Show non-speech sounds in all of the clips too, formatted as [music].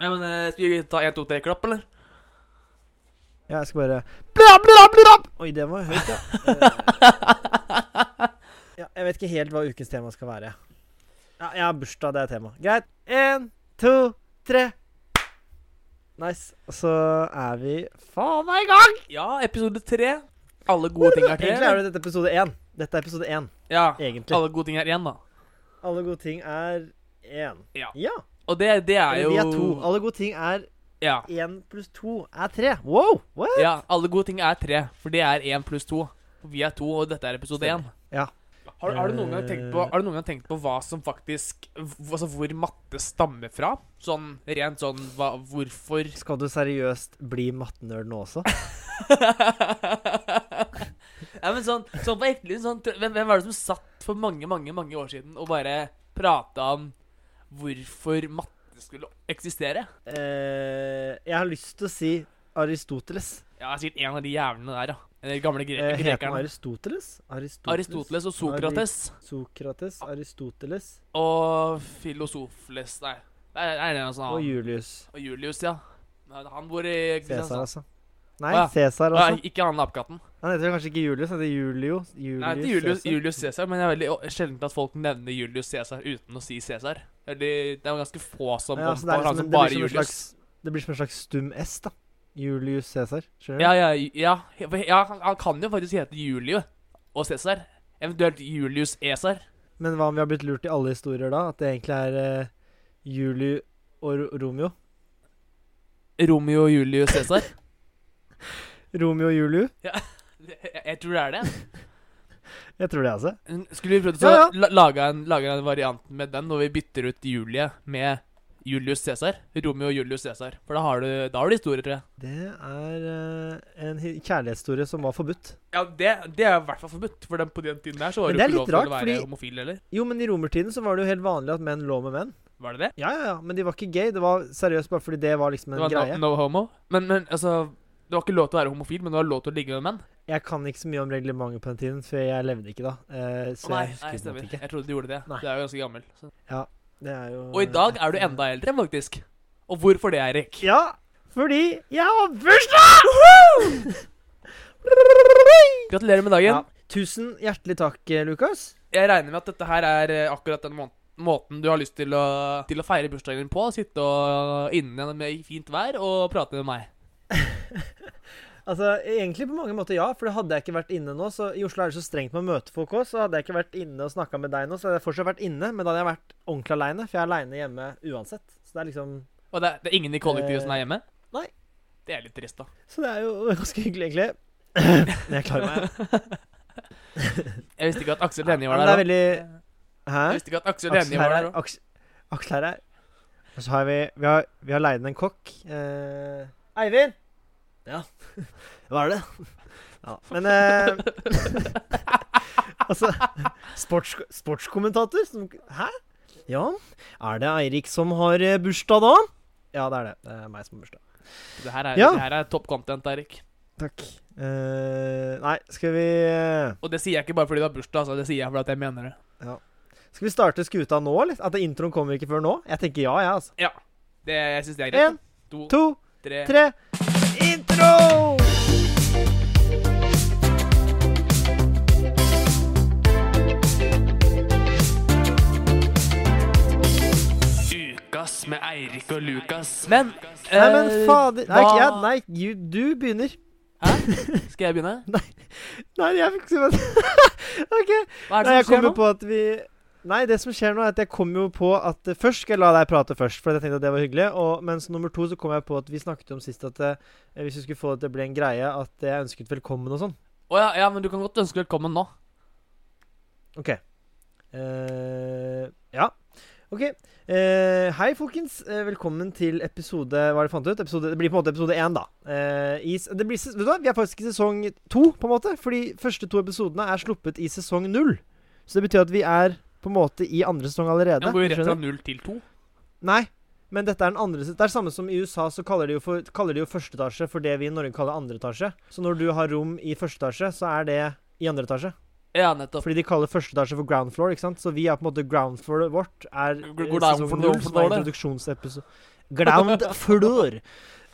Ja, men eh, Skal vi ta 1, 2, 3 klapp, eller? Ja, jeg skal bare bla, bla, bla. Oi, det var høyt, ja. [laughs] Eh, ja. Jeg vet ikke helt hva ukens tema skal være. Ja, jeg har bursdag, det er tema. Greit. Én, to, tre. Nice. Og så er vi faen meg i gang! Ja, episode 3. Alle gode ting er tre. Egentlig er det dette episode én. Dette er episode én, Ja, egentlig. alle gode ting er 1, da. Alle gode ting er én. Ja. ja. Og det, det er jo vi er to. Alle gode ting er Ja. én pluss to er tre. Wow! What? ja, alle gode ting er tre, for det er én pluss to. Vi er to, og dette er episode 1. Ja. Har, har, du noen gang tenkt på, har du noen gang tenkt på hva som faktisk Altså hvor matte stammer fra? Sånn rent sånn hva, Hvorfor Skal du seriøst bli mattenerd nå også? [laughs] Ja, men sånn, sånn på ekte sånn, hvem, hvem var det som satt for mange, mange mange år siden og bare prata om hvorfor matte skulle eksistere? Eh, jeg har lyst til å si Aristoteles. Ja, sikkert en av de jævlene der, ja. De gamle gre Eh, heter han. Aristoteles? Aristoteles? Aristoteles og Sokrates Sokrates, Aristoteles og Filosofles Nei, det er, det er en sånn og. Julius. Og Julius, ja. Han bor i Cæsar, altså. Nei, ah, ja. Cæsar også. Ah, ikke han apekatten. Han heter kanskje ikke Julius, han heter Julio. Julius Nei, ikke Julius, Cæsar. Julius Cæsar, men det er veldig sjelden at folk nevner Julius Cæsar uten å si Cæsar. Det er ganske få som Ja, er han liksom, som det, bare Julius. slags, det blir som en slags stum S, da. Julius Cæsar. Ja, ja, ja, ja han, han kan jo faktisk hete Julio og Cæsar. Eventuelt Julius Esar. Men hva om vi har blitt lurt i alle historier da? At det egentlig er uh, Juli og Ro- Romeo? Romeo og Julius Cæsar. [laughs] Romeo og Juliu? [laughs] jeg, jeg tror det er det. [laughs] Jeg tror det, altså. Skulle vi prøvd å Ja, ja. lage, en, lage en variant med den, når vi bytter ut Julie med Julius Cæsar? Romeo og Julius Cæsar. For da har du, da har du historie, tror jeg. Det er uh, en hi- kjærlighetshistorie som var forbudt. Ja, det, det er i hvert fall forbudt. For den, på den tiden der så var Men det er jo ikke litt lov rart, å være fordi- homofil, eller? Jo, men i romertiden så var det jo helt vanlig at menn lå med menn. Var det det? Ja, ja, ja, men de var ikke gay. Det var seriøst bare fordi det var liksom en Det var greie. no, no homo? Men, men altså Det var ikke lov til å være homofil, men det var lov til å ligge med menn? Jeg kan ikke så mye om reglementet på den tiden, for jeg levde ikke da. Eh, så oh, nei, jeg nei, stemmer. ikke. Jeg trodde du gjorde det. Nei. Du er jo ganske gammel. Så. Det er jo Og i dag er du enda eldre, faktisk. Og hvorfor det, Eirik? Ja, fordi jeg har bursdag! Gratulerer med dagen. Ja. Tusen hjertelig takk, eh, Lukas. Jeg regner med at dette her er eh, akkurat den måneden måten du har lyst til å, til å feire bursdagen din på. Sitte og inne med fint vær og prate med meg. Altså, Egentlig på mange måter ja, for hadde jeg ikke vært inne nå. så I Oslo er det så strengt med å møte folk òg, så hadde jeg ikke vært inne og snakka med deg nå, så hadde jeg fortsatt vært inne, men da hadde jeg vært ordentlig aleine, for jeg er aleine hjemme uansett. Så det er liksom Og det, er- det er ingen i kollektivet som er hjemme? nei. Det er litt trist, da. Så det er jo [laughs] ganske hyggelig, egentlig. Men jeg klarer meg. [laughs] Jeg visste ikke at Aksel Hennie var er der òg. veldig Hæ? Jeg visste ikke at Aksel Aksel Hennie var er der òg. Aks- Aksel her er Og så har vi Vi har, vi har leid inn en kokk. Eh, Eivind! Ja. [laughs] Hva er det? Ja, men eh, [laughs] Altså sports, Sportskommentator som Hæ? Ja, er det Eirik som har eh, bursdag da? Ja, det er det. Det er meg som har bursdag. Det her er, Ja. det her er top content, Eirik. Takk. Uh, nei, skal vi eh, Og det sier jeg ikke bare fordi du har bursdag, altså. Det sier jeg fordi jeg mener det. Skal vi starte skuta nå, eller? At introen kommer ikke før nå? Jeg tenker ja, jeg, altså. Ja. det jeg syns det er greit. En, To, to, tre tre Intro! Ukas med Eirik og Lukas. Men Nei, men eh, fader Nei, hva- ikke. Nei you, du begynner. Hæ? [laughs] Skal jeg begynne? Nei, jeg fikk ikke [laughs] OK. Hva er Nei, det jeg skjer kommer nå? på at vi Nei, det som skjer nå, er at jeg kom jo på at eh, Først skal jeg la deg prate først, for jeg tenkte at det var hyggelig. Og mens nummer to så kom jeg på at vi snakket om sist at det, hvis vi skulle få det til å bli en greie, at jeg ønsket velkommen og sånn. Å ja, ja, men du kan godt ønske velkommen nå. OK. Uh, ja. OK. Uh, hei, folkens. Uh, velkommen til episode Hva er det fant ut? Episode, det blir på en måte episode én, da. Uh, i, det blir, vet du hva? Vi er faktisk i sesong to, på en måte. Fordi første to episodene er sluppet i sesong null. Så det betyr at vi er på en måte i andre sesong allerede. Ja, går jo rett fra null til to. Nei, men dette er den andre Det er samme som i USA, så kaller de jo, for, kaller de jo første etasje for det vi i Norge kaller andre etasje. Så når du har rom i første etasje, så er det i andre etasje. Ja, nettopp. Fordi de kaller første etasje for ground floor, ikke sant? Så vi er på en måte ground floor vårt er sesong null, som er introduksjonsepisode. Ground floor!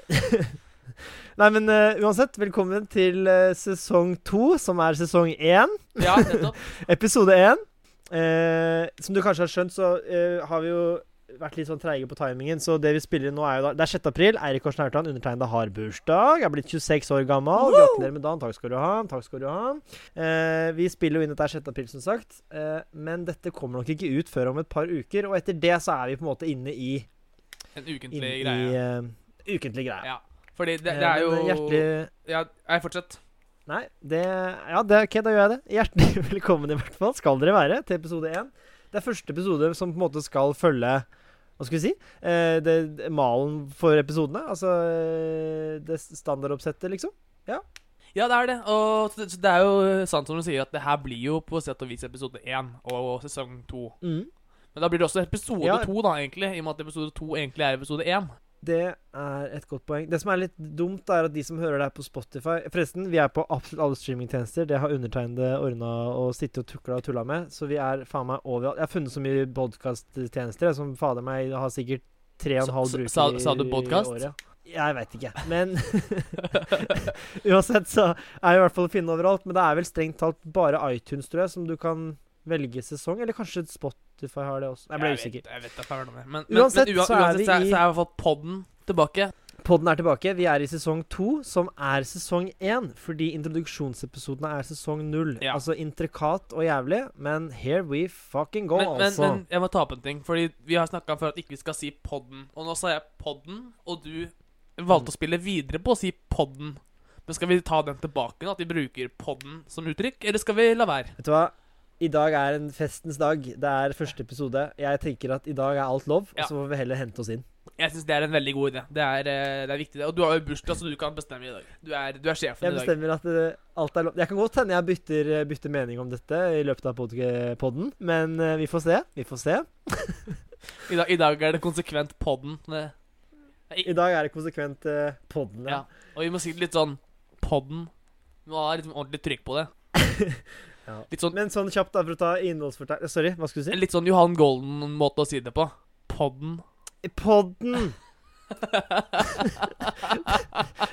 [laughs] Nei, men uh, uansett, velkommen til uh, sesong to, som er sesong én. Ja, nettopp. [laughs] Episode én. Eh, som du kanskje har skjønt, så eh, har vi jo vært litt sånn treige på timingen. Så det vi spiller inn nå, er jo da Det er 6. april. Eirik Årsen Aurtan, undertegnede, har bursdag. Er blitt 26 år gammel. Woo! Gratulerer med dagen. Takk skal du ha. Takk skal du ha. Eh, vi spiller jo inn dette er 6. april, som sagt. Eh, men dette kommer nok ikke ut før om et par uker. Og etter det så er vi på en måte inne i, En ukentlig greie. i greie. eh, ukentlig greie. Ja. Fordi det, Eh, det er jo Hjertelig Ja, jeg fortsett. Nei, det Ja, det, ok, da gjør jeg det. Hjertelig [laughs] velkommen i hvert fall skal dere være til episode én. Det er første episode som på en måte skal følge Hva skal vi si? Eh, det, det- malen for episodene. Altså eh, det standardoppsettet, liksom. Ja, det er det. Og det, det er jo sant som du sier, at det her blir jo på sett og vis episode én og sesong to. Mm. Men da blir det også episode Ja. to, da, egentlig. I og med at episode to egentlig er episode én. Det er et godt poeng. Det som er litt dumt, er at de som hører det her på Spotify Forresten, vi er på absolutt alle streamingtjenester. Det har undertegnede ordna og sittet og tukla og tulla med. Så vi er faen meg overalt. Jeg har funnet så mye podkasttjenester som fader meg har sikkert tre og en halv bruker sa- sa du i podcast? året. Jeg veit ikke. Men [laughs] uansett så er jeg i hvert fall å finne overalt. Men det er vel strengt talt bare iTunes, tror jeg, som du kan velge sesong. Eller kanskje Spotify har det også. Jeg ble Jeg usikker. vet- Jeg vet det. Men, Uansett men, uansett, så er vi så er, i- så er i hvert fall podden tilbake. Podden er tilbake. Vi er i sesong to, som er sesong én. Fordi introduksjonsepisodene er sesong null. Ja. Altså intrikat og jævlig, men here we fucking go, Men, men, altså. men jeg må ta opp en ting. Fordi vi har snakka før at ikke vi skal si podden. Og nå sa jeg podden, og du valgte å spille videre på å si podden. Men skal vi ta den tilbake nå, at vi bruker podden som uttrykk, eller skal vi la være? Vet du hva? I dag er en festens dag. Det er første episode. Jeg tenker at i dag er alt lov, Ja. og så får vi heller hente oss inn. Jeg syns det er en veldig god idé. Det er, eh, det er viktig. det. Og du har jo bursdag, så du kan bestemme i dag. Du er, du er sjefen Jeg i dag. Jeg bestemmer at det, alt er lov. Jeg kan godt hende jeg bytter, bytter mening om dette i løpet av pod- podden, men eh, vi får se. Vi får se. [laughs] I dag. I dag er det konsekvent podden. Det- I dag er det konsekvent uh, podden. Ja. Og vi må si litt sånn podden. Vi må ha litt ordentlig trykk på det. [laughs] Ja. Litt sånn, Men sånn kjapt, da, for å ta innholdsfortegn... Sorry, hva skulle du si? litt sånn Johan Golden-måte å si det på. Podden. Podden! [laughs]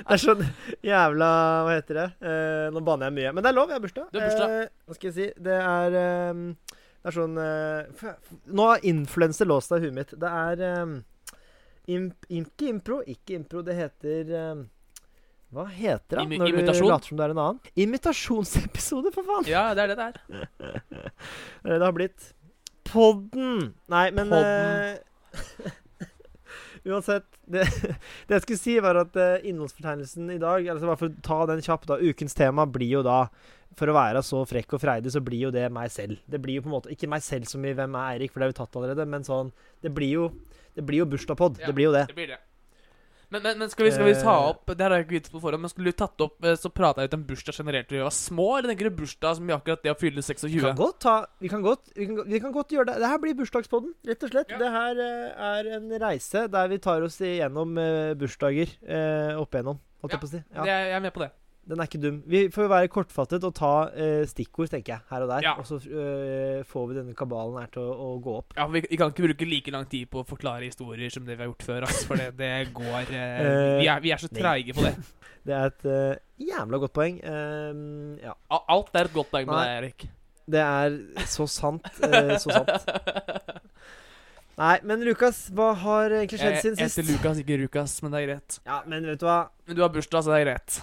det er sånn jævla Hva heter det? Eh, nå banner jeg mye. Men det er lov, jeg har bursdag. Det er bursdag. Eh, hva skal jeg si? Det er eh, Det er sånn eh, Nå har influenser låst av huet mitt. Det er eh, imp, Ikke impro, ikke impro. Det heter eh, Hva heter det når imitasjon? du later som du er en annen? Imitasjonsepisode, for faen! Ja, det er det det er. Det det har blitt. Podden! Nei, men Podden. Uh, [laughs] Uansett. Det, [laughs] det jeg skulle si, var at uh, innholdsfortegnelsen i dag altså Bare for å ta den kjapt, da. Ukens tema blir jo da For å være så frekk og freidig, så blir jo det meg selv. Det blir jo på en måte Ikke meg selv som i Hvem er Eirik, for det har vi tatt allerede, men sånn Det blir jo Det blir jo bursdagspod. Ja. Det blir jo det. Det blir det. Men, men, men skal, vi, skal vi ta Eh. opp Det her har jeg ikke visst på forhånd, men skulle du tatt opp eh, Så prata jeg ut om bursdag generelt da vi var små, eller tenker du bursdag som i akkurat det å fylle Vi 26? kan godt ta Vi kan godt, vi kan, vi kan godt gjøre det. Det her blir bursdagspodden, rett og slett. Ja. Det her eh, er en reise der vi tar oss igjennom bursdager opp igjennom, holdt Ja, jeg på å si. Det Ja, er, jeg er med på det. Den er ikke dum. Vi får være kortfattet og ta uh, stikkord, tenker jeg, her og der. Ja. Og så uh, får vi denne kabalen her til å, å gå opp. Ja, vi, vi kan ikke bruke like lang tid på å forklare historier som det vi har gjort før. Altså, for det, det går uh, [laughs] vi, er, vi er så treige på det. [laughs] Det er et jævla godt poeng. Ehm, ja. Alt er et godt poeng med deg, Erik. Det er så sant. så sant. [laughs] Nei, men Lukas, hva har egentlig skjedd siden sist? jeg heter Lukas, ikke Rukas, men det er greit. Ja, men vet du hva? Men du har bursdag, så det er greit.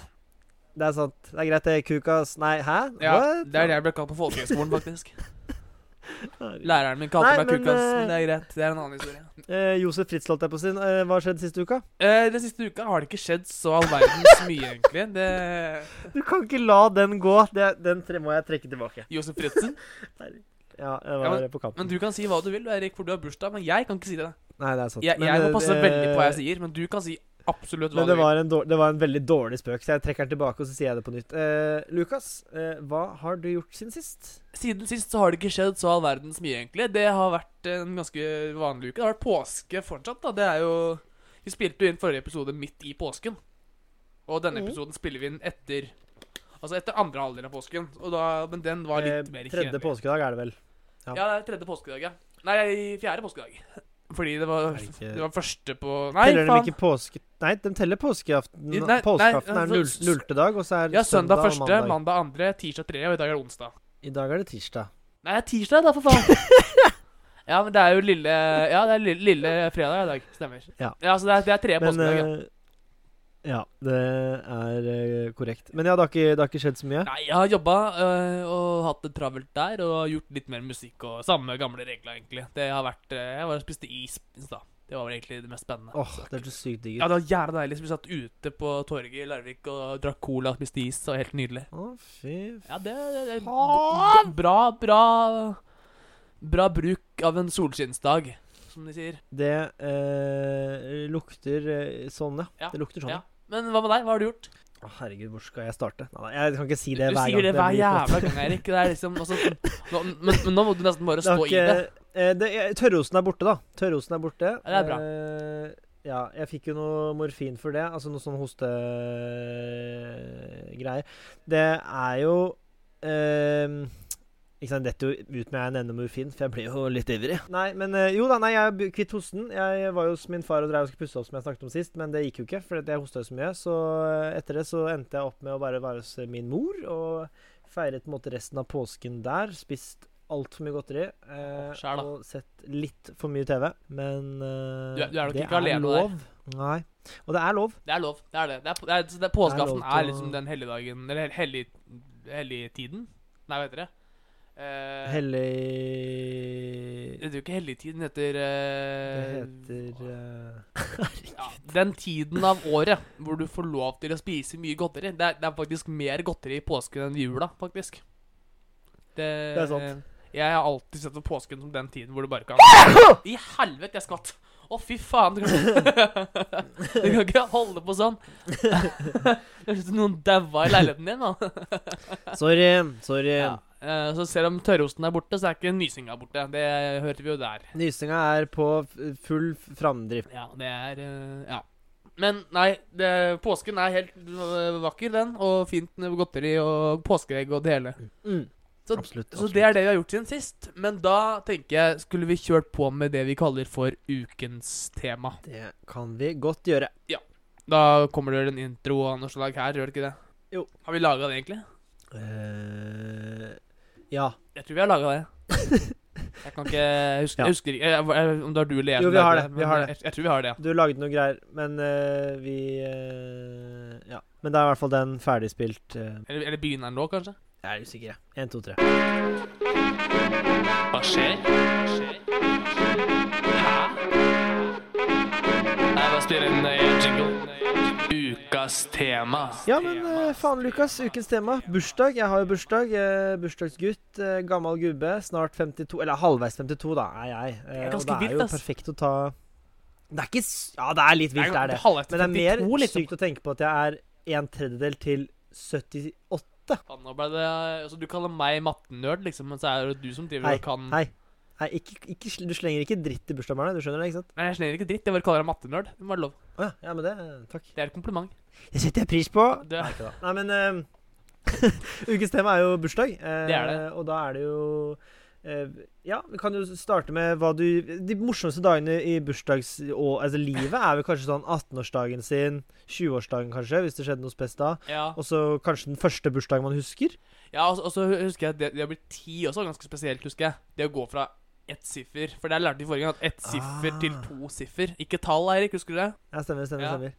Det er sant. Det er greit, det. Kukas Nei, hæ? Ja, What? Det er det jeg ble kalt på folkehøgskolen, faktisk. [laughs] Læreren min kalte Nei, meg men, Kukas, eh, men det er greit. Det er en annen historie. Eh, Josef Fritz holdt jeg på å si. Eh, hva har skjedd siste uka? Eh, den siste uka har det ikke skjedd så all verdens mye, egentlig. Det [laughs] Du kan ikke la den gå. Det, den tre må jeg trekke tilbake. Josef Fritzen. [laughs] Ja, jeg var Ja, på kanten. Men du kan si hva du vil, Erik, for du har bursdag. Men jeg kan ikke si det. Nei, det er sant. Jeg, Men, må eh, passe det- veldig på hva jeg sier, men du kan si absolutt hva Men det du vil. var, en dår, det var en veldig dårlig spøk, så jeg trekker den tilbake, og så sier jeg det på nytt. Eh, Lukas, eh, hva har du gjort siden sist? Siden sist så har det ikke skjedd så all verdens mye, egentlig. Det har vært en ganske vanlig uke. Det har vært påske fortsatt, da. Det er jo Vi spilte jo inn forrige episode midt i påsken. Og denne Mhm. episoden spiller vi inn etter Altså etter andre halvdel av påsken. Da, men den var litt Eh, mer Tredje påskedag er det vel? Ja, det er tredje påskedag, ja. Nei, fjerde påskedag. Fordi det var, det ikke- det var første på Nei, teller de ikke påske... Nei, de teller påskeaften. Nei, nei, Påskeaften er altså, null, nullte dag, og så er Ja, søndag og første, mandag. mandag andre, tirsdag tredje, og i dag er det onsdag. I dag er det tirsdag. Nei, det er tirsdag, da, for faen. [laughs] ja, men det er jo lille Ja, det er lille, lille fredag i dag. Stemmer. Ja. så det er, det er tre Men påskedag, ja. Eh, Ja, det er eh, korrekt. Men ja, det har, ikke, det har ikke skjedd så mye? Nei, jeg har jobba øh, og hatt det travelt der, og gjort litt mer musikk og samme gamle regler, egentlig. Det har vært øh, Jeg var og spiste is i stad. Det var vel egentlig det mest spennende. Åh, det er så sykt digg Ja, det var jævla deilig. Så vi satt ute på torget i Larvik og drakk cola og spiste is. Det var helt nydelig. Å, fy. Ja, det, det, Faen! Bra, bra Bra bruk av en solskinnsdag, som de sier. Det eh, lukter eh, sånn, ja. Ja, Det lukter sånn. Ja. Men hva med deg? Hva har du gjort? Å, herregud, hvor skal jeg starte? Nei, jeg kan ikke si det du hver sier gang. det hver jævla gang, Erik. Det er liksom altså, nå, men, men nå må du nesten bare Det har i det. eh, det, Tørrosen er borte, da. Tørrosen er borte. Ja, det er bra. Uh, ja, jeg fikk jo noe morfin for det. Altså noe sånn hostegreier. Det er jo eh, ikke sant, Detter jo ut med jeg nevner morfin, for jeg blir jo litt ivrig. Nei, men eh, jo da, nei, jeg er kvitt hosten. Jeg var jo hos min far og drev og skulle pusse opp, som jeg snakket om sist, men det gikk jo ikke, for jeg hosta så mye. Så eh, etter det så endte jeg opp med å bare være hos min mor og feiret på en måte resten av påsken der. Spist altfor mye godteri. Eh, Sjæl da. og sett litt for mye TV. Men eh, Du er- du er nok det ikke lov. der. Nei. Og det er lov. Det er lov. Det er det. det, er, det, er, det er Påskeaften er, liksom den helligdagen Eller hellig, helligtiden? Nei, hva heter det? Eh, Hellig Det er jo ikke helligtiden, det heter Det eh, [laughs] heter eh, ja, Den tiden av året hvor du får lov til å spise mye godteri. Det er, det er faktisk mer godteri i påsken enn jula, faktisk. Det, Det er sant. Jeg har alltid sett på påsken som den tiden hvor du bare kan [coughs] I helvete, jeg skvatt! Å, fy faen! Du kan ikke [laughs] holde på sånn. [laughs] Det høres ut som noen daua i leiligheten din. da Sorry. Sorry. ja. Eh, Så selv om tørrosten er borte, så er ikke nysinga borte. Det hørte vi jo der. Nysinga er på full framdrift. Ja, det er eh, Ja. Men nei, det, påsken er helt øh, vakker, den. Og fint med godteri og påskeegg og det hele. Mm. Så, Absolutt. så det er det vi har gjort siden sist. Men da tenker jeg skulle vi kjørt på med det vi kaller for ukens tema. Det kan vi godt gjøre. Ja. Da kommer det en intro av noe slag her, gjør det ikke det? Jo. Har vi laga det, egentlig? Eh, ja. Jeg tror vi har laga det. [laughs] Jeg kan ikke huske, Ja. husker ikke om det har du eller jeg Jo, vi har det, vi har det. Jeg, jeg tror vi har det, ja. Du lagde noe greier, men uh, vi uh, Ja. Men det er i hvert fall den ferdigspilt. Uh, Eller, eller begynner den nå, kanskje? jeg er usikker, jeg. Én, to, tre. Hva skjer? Hva skjer? Hæ? Jeg bare spiller en eh, jingle. Ukas tema. Ja, men eh, faen, Lukas. Ukens tema. Bursdag. Jeg har jo bursdag. eh, bursdagsgutt. gammel gubbe. Snart 52. Eller halvveis 52, da, er jeg. Det er og det er jo perfekt å ta Det er ikke s- Ja, det er litt vilt, det er det. Men det er mer 52, liksom. sykt å tenke på at jeg er en tredjedel til 78. Faen, nå ble det altså, Du kaller meg mattenerd, liksom, men så er det du som driver Hei, og kan Hei. Nei, ikke, ikke, du slenger ikke dritt i bursdagsbarnet. Du skjønner det, ikke sant? Nei, jeg slenger ikke dritt. Jeg bare kaller deg mattenerd. Det må være lov. Å ja. ja, men det Takk. Det er et kompliment. Det setter jeg pris på. Det- Nei, ikke da. Nei, men uh, [laughs] Ukens tema er jo bursdag. Uh, Det er det. Og da er det jo uh, Ja, vi kan jo starte med hva du De morsomste dagene i bursdags... Og, altså, livet er vel kanskje sånn 18-årsdagen sin, 20-årsdagen kanskje, hvis det skjedde noe spes da. Ja, Og så kanskje den første bursdagen man husker. ja og, så- husker jeg at det, det å bli ti også ganske spesielt, husker jeg. Det å gå fra ett siffer For der lærte vi forrige gang at ett siffer Ah. til to siffer. Ikke tall, Eirik. Husker du det? Ja, stemmer, stemmer. Ja. stemmer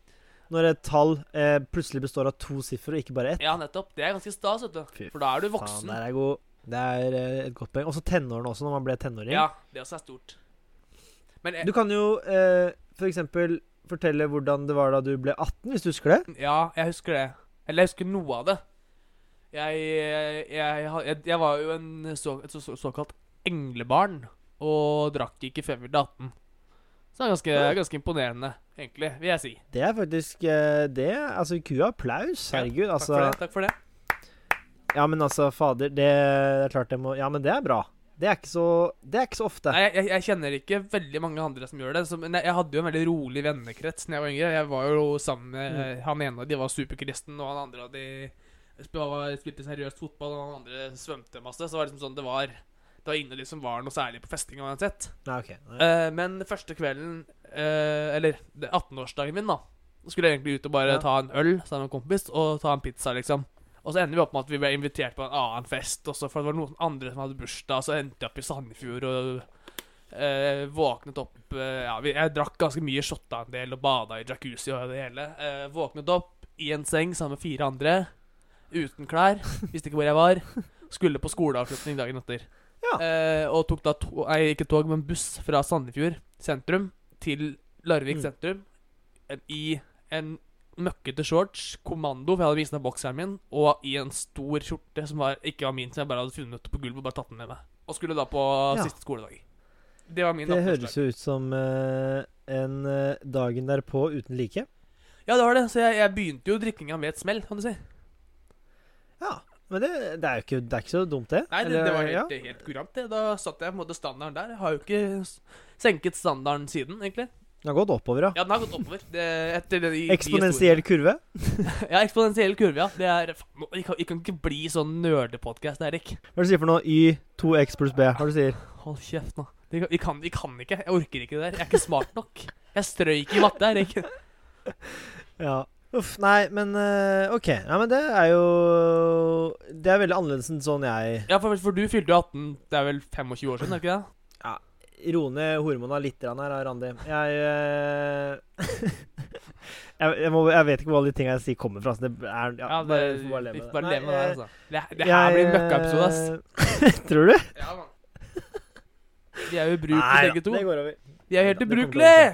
Når et tall eh, plutselig består av to siffer og ikke bare ett. Ja, nettopp. Det er ganske stas, vet du. For da er du Faen, voksen. der er god. Det er eh, et godt poeng. Også tenårene også, når man ble tenåring. Ja, det også er stort. Men jeg, Du kan jo eh, for eksempel fortelle hvordan det var da du ble 18, hvis du husker det. Ja, jeg husker det. Eller jeg husker noe av det. Jeg, jeg, jeg, jeg, jeg var jo en så, et så, så, såkalt englebarn og drakk ikke jeg fylte 18. Så det er ganske, Ja. ganske imponerende, egentlig, vil jeg si. Det er faktisk eh, det. Altså, ku applaus. Herregud. Takk altså for det. takk for det Ja, men altså, fader. Det er klart det må Ja, men det er bra. Det er ikke så, det er ikke så ofte. Nei, jeg, jeg kjenner ikke veldig mange andre som gjør det. Men jeg, jeg hadde jo en veldig rolig vennekrets da jeg var yngre. Jeg var jo sammen med Mm. han ene av de var superkristen, og han andre av de spilte seriøst fotball, og han andre svømte masse. Så var det liksom sånn Det var Ingen av de som var noe særlig på festing uansett. Nei, okay. Nei. Eh, men første kvelden, eh, eller det 18-årsdagen min, da, skulle jeg egentlig ut og bare Ja. ta en øl sammen med en kompis og ta en pizza, liksom. Og så ender vi opp med at vi ble invitert på en annen fest, og så for det var noen andre som hadde bursdag. Så endte jeg opp i Sandefjord og eh, våknet opp eh, Ja, vi, jeg drakk ganske mye, shotta en del og bada i jacuzzi og det hele. Eh, våknet opp i en seng sammen med fire andre, uten klær. Visste ikke hvor jeg var. Skulle på skoleavslutning dagen etter. Ja. Eh, og tok da to, nei, ikke tog, men buss fra Sandefjord sentrum til Larvik Mm. sentrum i en møkkete shorts, kommando, for jeg hadde vist ned bokseren min, og i en stor skjorte som var, ikke var min, som jeg bare hadde funnet på gulvet og bare tatt den med meg. Og skulle da på Ja. siste skoledag. Det var min Det høres jo ut som uh, en uh, dagen derpå uten like. Ja, det var det. Så jeg, jeg begynte jo drikkinga med et smell, kan du si. Ja. Men det, det, er jo ikke, det er ikke så dumt, det. Nei, det, Eller, det var ja. helt, helt kurant, det. Da satte jeg på en måte standarden der. Jeg har jo ikke senket standarden siden, egentlig. Den har gått oppover, ja. Ja, den har gått oppover. Det, Eksponentiell kurve. [laughs] Ja, eksponentiell kurve, ja. Det er Vi kan, vi kan ikke bli sånn nerdepodkast, Erik. Hva er det du sier for noe? Y, 2x pluss B. Hva er det du sier? Hold kjeft, nå. Vi, kan, vi kan ikke. Jeg orker ikke det der. Jeg er ikke smart nok. Jeg strøyk i matte, Erik. [laughs] Ja. Uff, nei, men eh, OK. Ja, men det er jo Det er veldig annerledes enn sånn jeg Ja, for, for du fylte jo 18 Det er vel 25 år siden, er det ikke det? Ro ned hormona litt her, Randi. Jeg, eh, [laughs] jeg, jeg, må, jeg vet ikke hvor alle de tingene jeg sier, kommer fra. Så det er ja, Ja, det, bare, vi får bare leve med bare Nei, det, eh, altså. Det, det her blir en møkkaepisode, ass. [laughs] Tror du? Ja, man. De er jo ubrukelige, Nei, begge to. det går over. De er jo helt Ja, ubrukelige!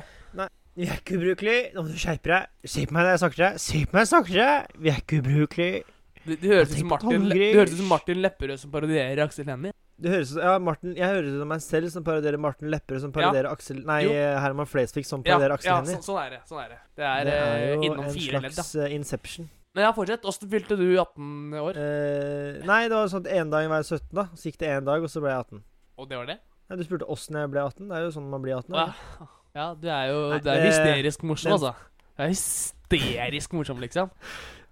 Vi er ikke ubrukelige. Nå må du skjerpe deg. Se på meg når jeg snakker til deg. Se på meg når jeg snakker til deg. Vi er ikke ubrukelige. Det, det høres ut som Martin, Tom Le- Gris. det høres ut som Martin Lepperød som parodierer Aksel Hennie. Det høres ut Ja, Martin Jeg høres ut som meg selv som parodierer Martin Lepperød, som parodierer Aksel Nei, Jo. eh, Herman Flesvig som Ja, parodierer Aksel ja Hennie. så, sånn er det. Sånn er det. Det er, Det er eh, jo innom en fire ledd, da. slags eh, Inception. Men ja, fortsett. Åssen fylte du 18 år? Eh, nei, det var sånn at en dag var jeg 17, da. Så gikk det én dag, og så ble jeg 18. Og det var det? Nei, Du spurte åssen jeg ble 18. Det er jo sånn man blir 18. Å, ja. Ja, du er jo Nei, Du er hysterisk morsom, den- altså. Du er hysterisk morsom, liksom.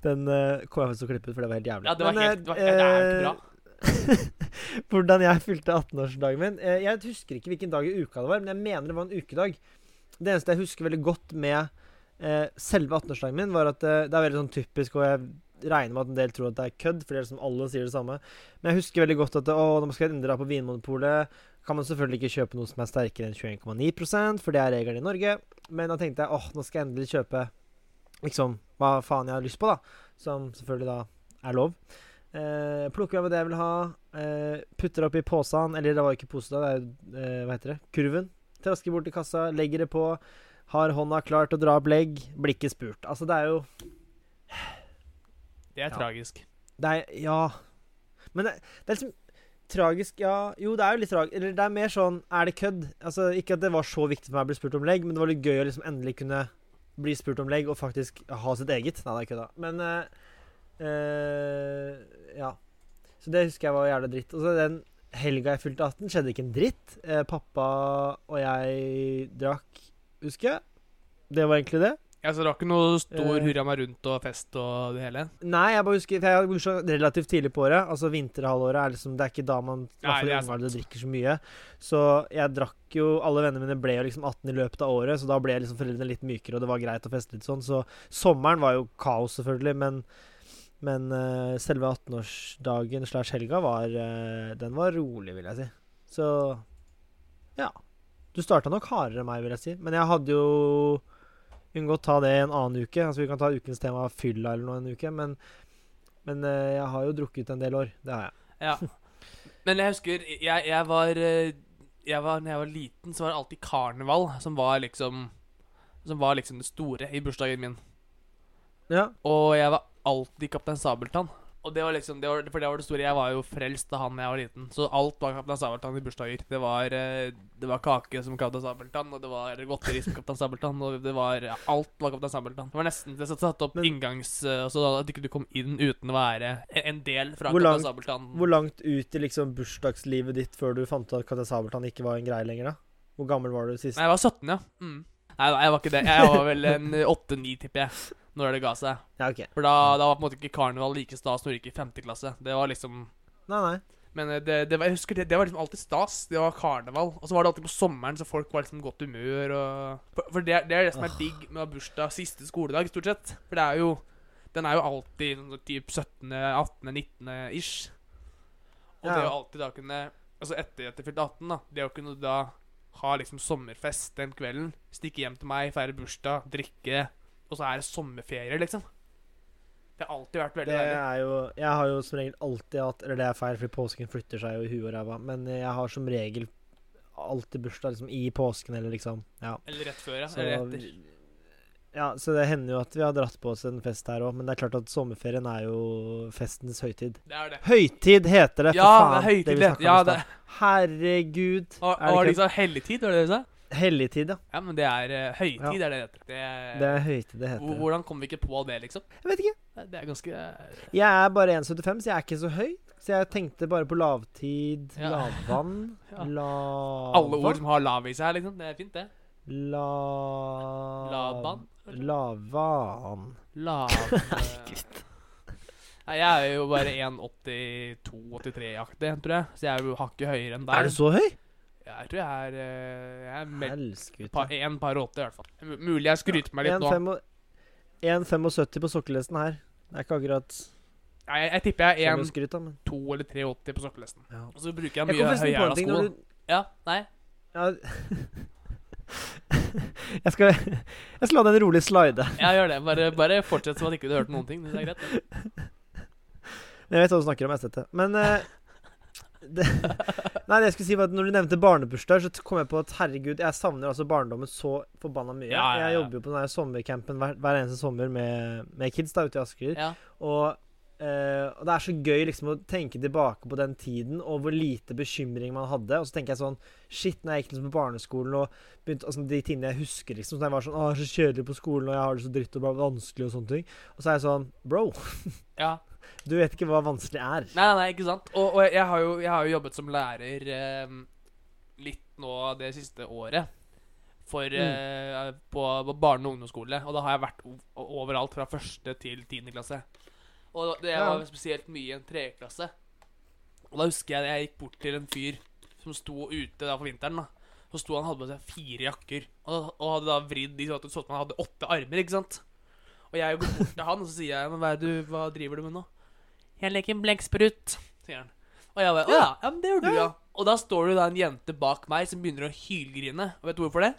Den uh, kom jeg faktisk til å klippe ut, for det var helt jævlig. Ja, det var Men, helt- det var- det er ikke bra. eh, [laughs] Hvordan jeg fylte 18-årsdagen min eh, Jeg husker ikke hvilken dag i uka det var, men jeg mener det var en ukedag. Det eneste jeg husker veldig godt med eh, selve 18-årsdagen min, var at eh, det er veldig sånn typisk, og jeg regner med at en del tror at det er kødd, for det er liksom alle sier det samme. Men jeg husker veldig godt at å, nå skal jeg endelig dra på Vinmonopolet. Kan man selvfølgelig ikke kjøpe noe som er sterkere enn 21,9% for det er regelen i Norge. Men da tenkte jeg åh, nå skal jeg endelig kjøpe liksom hva faen jeg har lyst på, da. Som selvfølgelig da er lov. Eh, plukker med det jeg vil ha, eh, putter oppi posen, eller det var ikke pose, da, det er jo eh, hva heter det, kurven. Trasker bort til kassa, legger det på, har hånda klar til å dra opp legg, blir ikke spurt. Altså, det er jo Det er Ja. tragisk. Det er Ja. Men det, det er liksom tragisk Ja, jo, det er jo litt tragisk. Eller det er mer sånn Er det kødd? Altså, Ikke at det var så viktig for meg å bli spurt om legg, men det var litt gøy å liksom endelig kunne bli spurt om legg og faktisk ha sitt eget. Nei, det er kødda. Men uh, uh, Ja. Så det husker jeg var jævla dritt. Og så den helga jeg fylte 18, skjedde ikke en dritt. Eh, pappa og jeg drakk, husker jeg. Det var egentlig det. Ja, så det var ikke noe stor Eh. hurra meg rundt og fest og det hele? Nei, jeg bare husker jeg hadde bursdag relativt tidlig på året. Altså vinterhalvåret er liksom Det er ikke da man i Nei, det er drikker så mye. Så jeg drakk jo Alle vennene mine ble jo liksom 18 i løpet av året, så da ble liksom foreldrene litt mykere, og det var greit å feste litt sånn. Så sommeren var jo kaos, selvfølgelig, men men uh, selve 18-årsdagen slash helga var uh, Den var rolig, vil jeg si. Så ja. Du starta nok hardere enn meg, vil jeg si. Men jeg hadde jo Vi kan godt ta det en annen uke. Altså Vi kan ta ukens tema fylla eller noe en uke. Men, men eh, jeg har jo drukket en del år. Det har jeg. Ja. Men jeg husker jeg, jeg var eh, jeg var, Når jeg var liten, så var det alltid karneval som var liksom Som var liksom det store i bursdagen min. Ja. Og jeg var alltid Kaptein Sabeltann. Og det var liksom det var, For det var det store. Jeg var jo frelst av han da jeg var liten. Så alt var Kaptein Sabeltann i bursdager. Det var, eh, det var kake som Kaptein Sabeltann, og det var godteri som Kaptein Sabeltann, og det var ja, Alt var Kaptein Sabeltann. Det var nesten det satt opp Men- inngangs... Så da, at ikke du kom inn uten å være en del fra Hvor Kaptein Sabeltann. Hvor langt ut i liksom bursdagslivet ditt før du fant ut at Kaptein Sabeltann ikke var en greie lenger, da? Hvor gammel var du sist? Nei, jeg var 17, ja. Mm. Nei, da, jeg var ikke det. Jeg var vel en 8-9, tipper jeg. Når det ga seg. Ja, ok. For da, da var på en måte ikke karneval like stas når du gikk i femte klasse. Det var liksom Nei, nei. Men eh, det, det var, jeg husker det, det var liksom alltid stas. Det var karneval. Og så var det alltid på sommeren, så folk var liksom godt humør. Og, for for det, det er det som er digg med å ha bursdag siste skoledag, stort sett. For det er jo Den er jo alltid sånn typ 17., 18., 19. ish. Og det er å alltid da kunne Altså etter at jeg fylte 18, da. Det å kunne da ha liksom sommerfest den kvelden. Stikke hjem til meg, feire bursdag, drikke. Og så er det sommerferie, liksom. Det har alltid vært Det veldig deilig. Jeg har jo som regel alltid hatt Eller det er feil, fordi påsken flytter seg jo i huet og ræva. Men jeg har som regel alltid bursdag liksom i påsken, eller liksom Ja. Eller rett før, ja. Så, Eller etter. ja, så det hender jo at vi har dratt på oss en fest her òg, men det er klart at sommerferien er jo festens høytid. Det er det. Høytid heter det, for Ja, faen! det er høytid. vi det. snakket om i det. stad. Herregud. Er og det ikke liksom helligtid, var det det du sa? Helligtid, ja. Ja, men det er uh, høytid, Ja. er det det heter. Det Det er høytid det heter. Hvordan kom vi ikke på det, liksom? Jeg vet ikke. Det det er ganske Jeg er bare 1,75, så jeg er ikke så høy. Så jeg tenkte bare på lavtid, Ja. lavvann, [laughs] Ja. lavvann Alle ord som har lav i seg, liksom. Det er fint, det. La... Lavvann? Lavan. Lav [laughs] eh, Nei, jeg er jo bare 1,82-83-aktig, tror jeg. Så jeg er jo hakket høyere enn deg. Er du så høy? Jeg tror jeg er eh, Jeg er pa, en par 80, i hvert fall. M- Mulig jeg skryter ja, meg litt nå. 1,75 på sokkelesten her. Det er ikke akkurat Nei, Jeg, jeg tipper jeg er skryt av, 1,2 eller 3,80 på sokkelesten. ja. Og så bruker jeg mye høyhæla sko. du Ja, nei. ja. [laughs] jeg, skal, jeg skal la den rolig slide. ja, gjør det. Bare, bare fortsett som at ikke du hørte noen ting. Det er greit. det. Men [laughs] Jeg vet hva du snakker om. Jeg har sett det. Men eh, [laughs] det, Nei, det jeg skulle si var at Når du nevnte barnebursdag, så kom jeg på at herregud, jeg savner altså barndommen så forbanna mye. Ja, ja. Jeg jobber jo på den sommercampen hver, hver eneste sommer med, med kids da ute i Asker. Og, eh, og det er så gøy liksom å tenke tilbake på den tiden og hvor lite bekymring man hadde. Og så tenker jeg sånn Shit, når jeg gikk liksom på barneskolen og begynte altså De tingene jeg husker, liksom. Så jeg var sånn Å, så kjedelig på skolen, og jeg har det så dritt og bare vanskelig og sånne ting. Og så er jeg sånn Bro, [laughs] ja. Du vet ikke hva vanskelig er. Nei, nei, ikke sant. Og, og jeg, har jo, jeg har jo jobbet som lærer eh, litt nå det siste året. For Mm. eh, på, på barne- og ungdomsskole. Og da har jeg vært overalt fra første til tiende klasse. Og det Ja. var spesielt mye i en tredjeklasse. Og da husker jeg jeg gikk bort til en fyr som sto ute da på vinteren. da Så sto han hadde på seg fire jakker. Og, og hadde da vridd de sånn at det så ut som han hadde åtte armer. ikke sant Og jeg går bort til han og så sier jeg, men hva, du, hva driver du med nå? Jeg leker blekksprut, sier han. Og jeg bare Å ja, ja, men det gjør du, ja. Og da står det da en jente bak meg som begynner å hylgrine. Og vet du hvorfor det?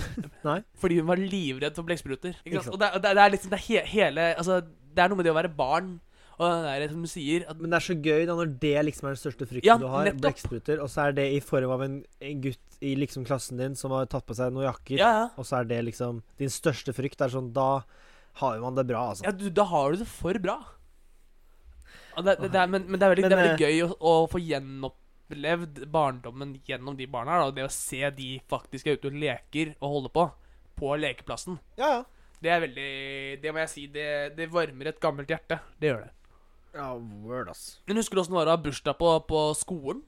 [laughs] Nei. Fordi hun var livredd for blekkspruter. Og det, det, det er liksom det er he, hele Altså, det er noe med det å være barn og det er som du sier Men det er så gøy da når det liksom er den største frykten Ja, du har, blekkspruter, og så er det i form av en, en gutt i liksom klassen din som har tatt på seg noen jakker, Ja, ja. og så er det liksom din største frykt. Det er sånn Da har man det bra, altså. ja du, da har du det for bra. Det, det, det er, men, men det er veldig, Men, det er eh, veldig gøy å, å få gjenopplevd barndommen gjennom de barna. her. Det å se de faktisk er ute og leker og holder på på lekeplassen. Ja, ja. Det er veldig Det må jeg si, det, det varmer et gammelt hjerte. Det gjør det. Ja, word, ass. Men husker du åssen det var å ha bursdag på, på skolen?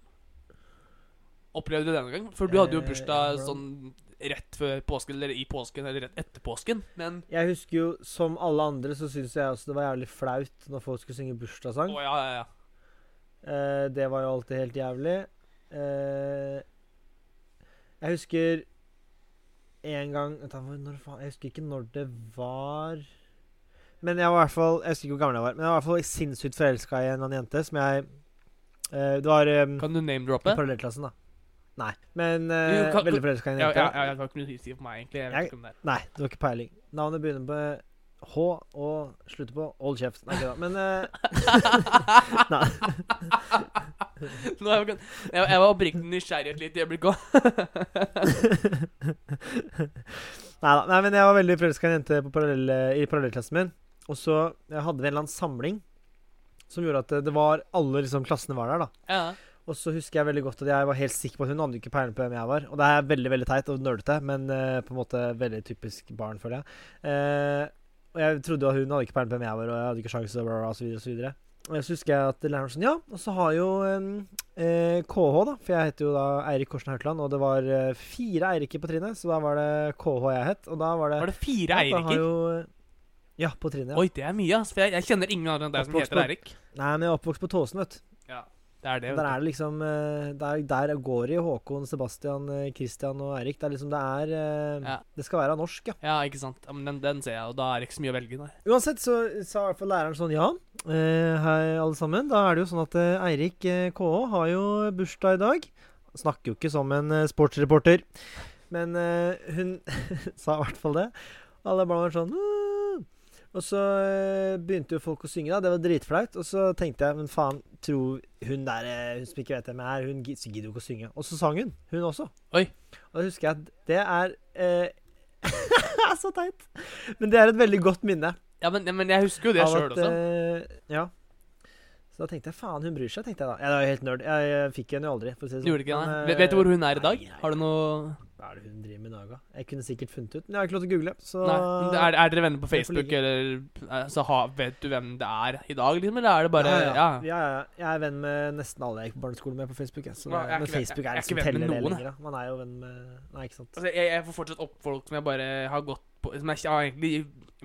Opplevde du det noen gang? For du hadde jo Eh, bursdag sånn rett før påsken, eller i påsken, eller rett etter påsken. Men Jeg husker jo, som alle andre, så syns jeg også det var jævlig flaut når folk skulle synge bursdagssang. Å ja, ja, ja. Eh, det var jo alltid helt jævlig. Eh, jeg husker en gang Jeg husker ikke når det var Men jeg var i hvert fall Jeg husker ikke hvor gammel jeg var, men jeg var i hvert fall sinnssykt forelska i en annen jente som jeg eh, Det var um, Kan du name-droppe? I parallellklassen, da. Nei. Men uh, Jo, kan- veldig forelska i en jente. ja, ja, har ikke noe å si for meg, egentlig. Jeg vet Jeg- ikke om det er Nei, det var ikke peiling. Navnet begynner på H og slutter på Hold kjeft. Nei, ikke da. Men uh, [laughs] Nei. Nå jeg, jeg, var oppriktig nysgjerrig et lite øyeblikk òg. [laughs] Neida, Nei, men jeg var veldig forelska i en jente på parallell, i parallellklassen min. Og så eh, hadde vi en eller annen samling som gjorde at det, det var alle liksom, klassene var der. da Ja. Og så husker jeg veldig godt at jeg var helt sikker på at hun hadde ikke peiling på hvem jeg var. Og det er veldig veldig teit og nerdete, men uh, på en måte veldig typisk barn, føler jeg. Uh, og jeg trodde jo at hun hadde ikke peiling på hvem jeg var, og jeg hadde ikke sjanse, og så videre og så videre. Og så husker jeg at læreren sånn Ja, og så har jo eh, KH, da, for jeg heter jo da Eirik Korsen Haukeland, og det var eh, fire Eiriker på trinnet, så da var det KH jeg het, og da var det Var det fire ja, Eiriker? jo- Ja, på trinnet. Ja. Oi, det er mye, ass. For jeg, jeg kjenner ingen andre enn deg som heter Eirik. Nei, men jeg er oppvokst på Tåsen, vet du. Det er det, Der er det liksom eh, Der, der går det i Håkon, Sebastian, eh, Christian og Erik. Det er liksom Det er eh, Ja. Det skal være norsk, ja. Ja, ikke sant. Men den, den ser jeg, og da er det ikke så mye å velge, nei. Uansett så sa i hvert fall læreren sånn Ja, hei alle sammen. Da er det jo sånn at Eirik KH har jo bursdag i dag. Han snakker jo ikke som en sportsreporter, men hun [laughs] sa i hvert fall det. Alle barna var sånn! Og så eh, begynte jo folk å synge, da. Det var dritflaut. Og så tenkte jeg, men faen, tror hun der eh, Hun som ikke vet hvem jeg er, hun gidder jo ikke å synge. Og så sang hun, hun også. Oi. Og da husker jeg at det er eh, [laughs] Så teit. Men det er et veldig godt minne Ja, men, men jeg husker jo det sjøl også. eh, ja. Så da tenkte jeg faen, hun bryr seg, tenkte jeg da. Jeg er jo helt nerd. Jeg, jeg fikk henne jo aldri, for å si det Du gjorde ikke det? Nei? eh, Vet, du hvor hun er i dag? nei, nei, Har du noe Hva er det hun driver med i dag, da? Jeg kunne sikkert funnet ut, men jeg har ikke lov til å google. Så Nei, er, er dere venner på Facebook, eller eh, så ha, vet du hvem det er i dag, liksom? Eller er det bare ja, Ja. ja. ja. Jeg er venn med nesten alle jeg gikk på barneskole med på Facebook. Jeg. Så, Ja, jeg er men Facebook jeg er er ikke liksom venn med noen, lenger. Man er jo venn med Nei, ikke sant. Altså, jeg, får fortsatt opp folk som jeg bare har gått på Som jeg har egentlig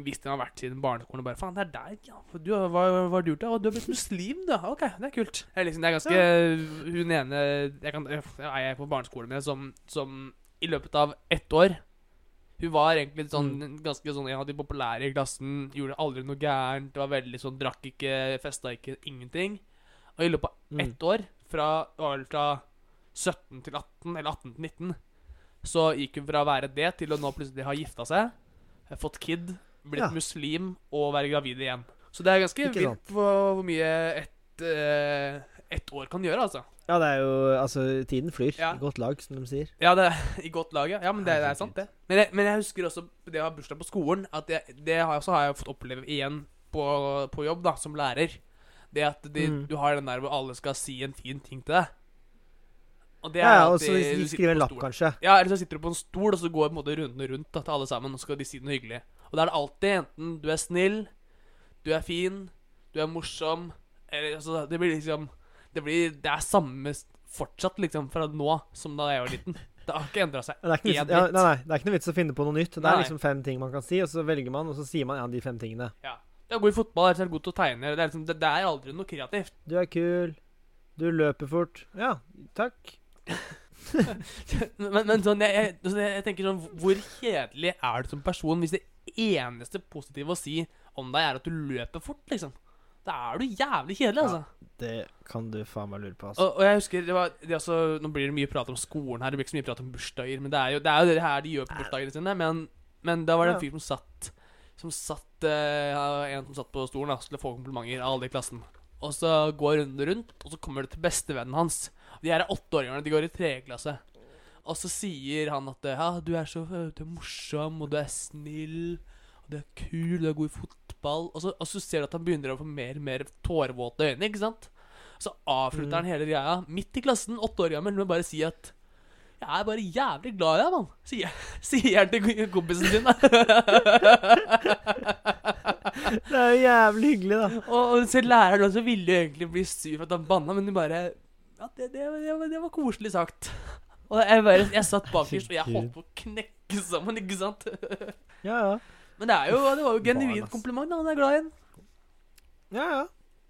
visst den har vært siden barneskolen. Og bare faen, det er deg, ja. Du, hva, har du gjort, da? Du har blitt muslim, da. Ok, det er kult. Jeg, er liksom, det er ganske Hun ene Jeg kan, jeg er på barneskolen med som, som i løpet av ett år Hun var egentlig sånn, Mm. ganske sånn en av de populære i klassen. Gjorde aldri noe gærent. Var veldig sånn Drakk ikke, festa ikke, ingenting. Og i løpet av Mm. ett år, fra, fra 17 til 18, eller 18 til 19, så gikk hun fra å være det til å nå plutselig ha gifta seg, har fått kid, blitt Ja. muslim og være gravid igjen. Så det er ganske vilt hvor, mye ett et ett år kan gjøre, altså. Ja, det er jo Altså, tiden flyr. Ja. I godt lag, som de sier. Ja, det er [laughs] i godt lag, ja. ja men det, det er sant, det. Men jeg, men jeg husker også det å ha bursdag på skolen, at det, det har, jeg også har jeg fått oppleve igjen på, på jobb, da, som lærer. Det at de, Mm. du har den der hvor alle skal si en fin ting til deg. Og det er ja, og så du en lapp, kanskje. Ja, eller så sitter du på en stol, og så går på en måte runden rundt da, til alle sammen, og så skal de si noe hyggelig. Og da er det alltid enten du er snill, du er fin, du er morsom Eller altså, det blir liksom Det, blir, det er samme fortsatt liksom fra nå som da jeg var liten. Det har ikke endra seg. Det er ikke vits, ja, nei, nei, det er ikke noe vits å finne på noe nytt. Det Nei. er liksom fem ting man kan si, og så velger man, og så sier man ja, de fem tingene. Du er god i fotball, er god til å tegne. Det er, liksom, det, det er aldri noe kreativt. Du er kul. Du løper fort. Ja, takk. Men, men sånn, jeg, jeg, sånn, jeg tenker sånn Hvor kjedelig er du som person hvis det eneste positive å si om deg er at du løper fort, liksom? Da er du jævlig kjedelig, Ja. altså. Det kan du faen meg lure på, altså. Og, og jeg husker det var det altså, Nå blir det mye prat om skolen her, det blir ikke så mye prat om bursdager. Men det er jo det, er jo det her de gjør på bursdagene sine. Men, men da var det en fyr som satt Som satt uh, En som satt på stolen da skulle få komplimenter av alle i klassen. Og så går runden rundt, og så kommer det til bestevennen hans. De her er åtteåringene, de går i tredje klasse. Og så sier han at ja, du er så du er morsom, og du er snill, og du er kul, du er god i fotball. Og så, og så ser du at han begynner å få mer og mer tårevåte øyne, ikke sant? Så avslutter Mm. han hele greia midt i klassen, åtte år gammel, med å bare si at jeg er bare jævlig glad i deg, mann. Sier, [laughs] sier han til kompisen sin. [laughs] Det er jo jævlig hyggelig, da. og, og så læreren også ville egentlig bli sur for at han banna, men de bare Ja, det, det, det, var- det var koselig sagt. [laughs] Og jeg bare Jeg satt bakerst, og jeg holdt på å knekke sammen, ikke sant? [laughs] Ja, ja. Men det er jo Det var jo genuint kompliment. da Han er glad i en. Ja, ja.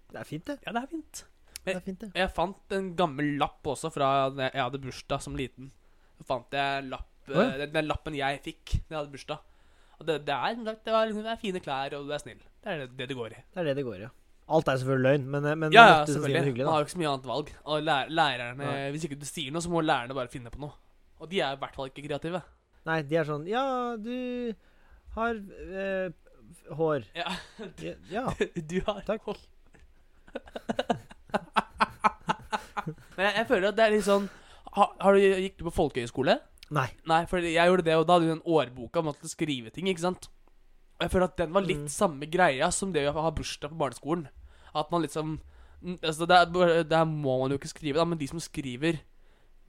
Det er fint, det. Ja, det er fint. Det er fint, det. Jeg fant en gammel lapp også fra da jeg hadde bursdag som liten. Så fant jeg lapp, ja. eh, den, den lappen jeg fikk da jeg hadde bursdag. Og det, det er det, var, liksom, det er fine klær, og du er snill. Det er det det, det går i. Det er det det går i, ja. Alt er selvfølgelig løgn, men, men Ja, ja, selvfølgelig. hyggelig, Man har jo ikke så mye annet valg. Og lærer, lærerne, ja. Hvis ikke du sier noe, så må lærerne bare finne på noe. Og de er i hvert fall ikke kreative. Nei, de er sånn Ja, du har øh, hår. Ja. Ja, ja. [laughs] Du har Takk. [laughs] Men jeg, jeg føler at det er litt sånn har, har du, Gikk du på folkehøyskole? Nei. Nei, for jeg gjorde det, og da hadde du den årboka om at du skrive ting, ikke sant? Og jeg føler at den var litt Mm. samme greia som det å ha bursdag på barneskolen. At man liksom Altså, der, der må man jo ikke skrive, da, men de som skriver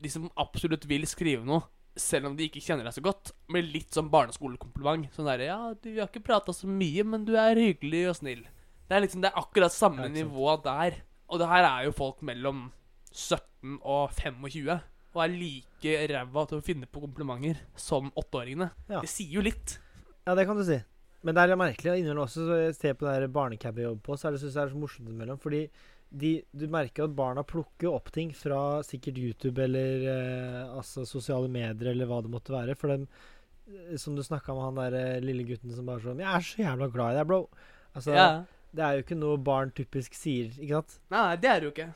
De som absolutt vil skrive noe, selv om de ikke kjenner deg så godt, blir litt sånn barneskolekompliment. Sånn derre Ja, du, har ikke prata så mye, men du er hyggelig og snill. Det er liksom Det er akkurat samme Ja, nivå der. Og det her er jo folk mellom 17 og 25. Og er like ræva til å finne på komplimenter som åtteåringene. Ja. Det sier jo litt. Ja, det kan du si. Men det er litt merkelig innimellom også, så jeg ser på det der barnecab jeg jobber på, så er det, synes jeg det er så morsomt innimellom. Fordi de, du merker at barna plukker opp ting fra sikkert YouTube eller eh, altså sosiale medier eller hva det måtte være. For dem, eh, som du snakka med han der eh, lille gutten som bare sånn 'Jeg er så jævla glad i deg, bro'. Altså, ja. Det er jo ikke noe barn typisk sier, ikke sant? Nei, det er det jo ikke.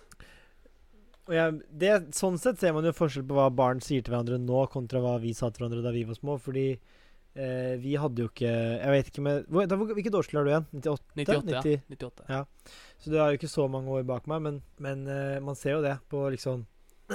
Og jeg, det, sånn sett ser man jo forskjell på hva barn sier til hverandre nå, kontra hva vi sa til hverandre da vi var små. Fordi eh, vi hadde jo ikke Jeg vet ikke med hvor, da, Hvilket årskull er du igjen? 98? 98, ja. 98. Ja. Så du har jo ikke så mange år bak meg, men, men eh, man ser jo det på liksom [clears throat]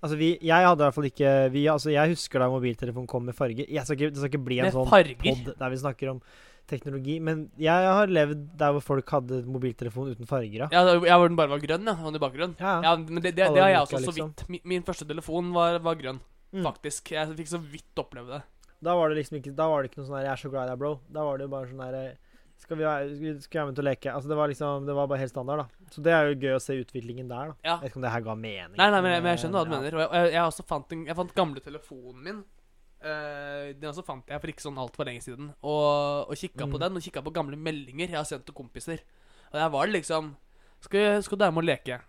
Altså, vi Jeg hadde i hvert fall ikke vi, Altså, jeg husker da mobiltelefonen kom med farger. Jeg skal ikke, det skal ikke bli en Med sånn farger. pod der vi snakker om teknologi, men jeg har levd der hvor folk hadde mobiltelefon uten farger. Ja. Ja, hvor den bare var grønn, ja. Sånn i bakgrunnen. Ja. Ja, men det, det, det har jeg også så liksom. vidt. Min, min første telefon var, var grønn, Mm. faktisk. Jeg fikk så vidt oppleve det. Da var det liksom ikke Da var det ikke noe sånn der 'Jeg er så glad i deg, bro'. Da var det jo bare sånn der Skal vi skal vi- være med til å leke? Altså Det var liksom Det var bare helt standard, da. Så det er jo gøy å se utviklingen der, da. Ja. Jeg vet ikke om det her ga mening. Nei, nei, men jeg, men jeg skjønner hva du Ja. mener. Og jeg, jeg, også fant en, Jeg fant gamle telefonen min. Uh, den også fant jeg for ikke sånn altfor lenge siden. Og, og kikka på Mm. den, og kikka på gamle meldinger jeg har sendt til kompiser. Og der var det liksom Skal, skal du være med og leke?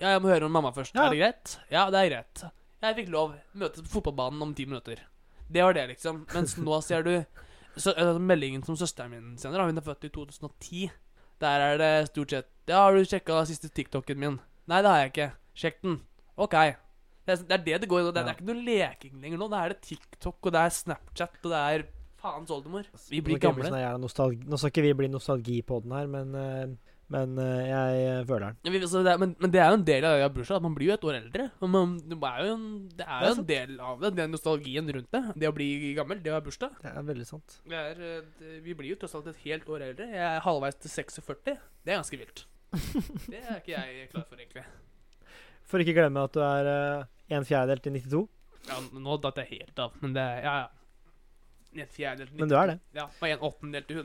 Ja, jeg må høre om mamma først. Ja. Er det greit? Ja, det er greit. Jeg fikk lov. Møtes på fotballbanen om ti minutter. Det var det, liksom. Mens nå ser du så, altså, meldingen som søsteren min sender. Hun er født i 2010. Der er det stort sett Ja, har du sjekka siste TikToken min? Nei, det har jeg ikke. Sjekk den. OK. Det er, det er det det går i nå. Det, det er ikke noe leking lenger nå. Det er det TikTok, og det er Snapchat, og det er faens oldemor. Vi blir gamle. Nå skal ikke vi bli nostalgi på den her, men, eh, men eh, jeg eh, føler den. Det er, men, men det er jo en del av det bursdag. at Man blir jo et år eldre. Man, det er jo en, det er Det er en del av det. Den nostalgien rundt det. Det å bli gammel, det å ha bursdag. Det er veldig sant. Er, eh, vi blir jo tross alt et helt år eldre. Jeg er halvveis til 46. Det er ganske vilt. [laughs] Det er ikke jeg klar for, egentlig. For ikke glemme at du er en fjerdedel til 92. Ja, nå datt jeg helt av, men det Ja, ja. En fjerdedel til 92. Men du er det. Ja, og en åttendel til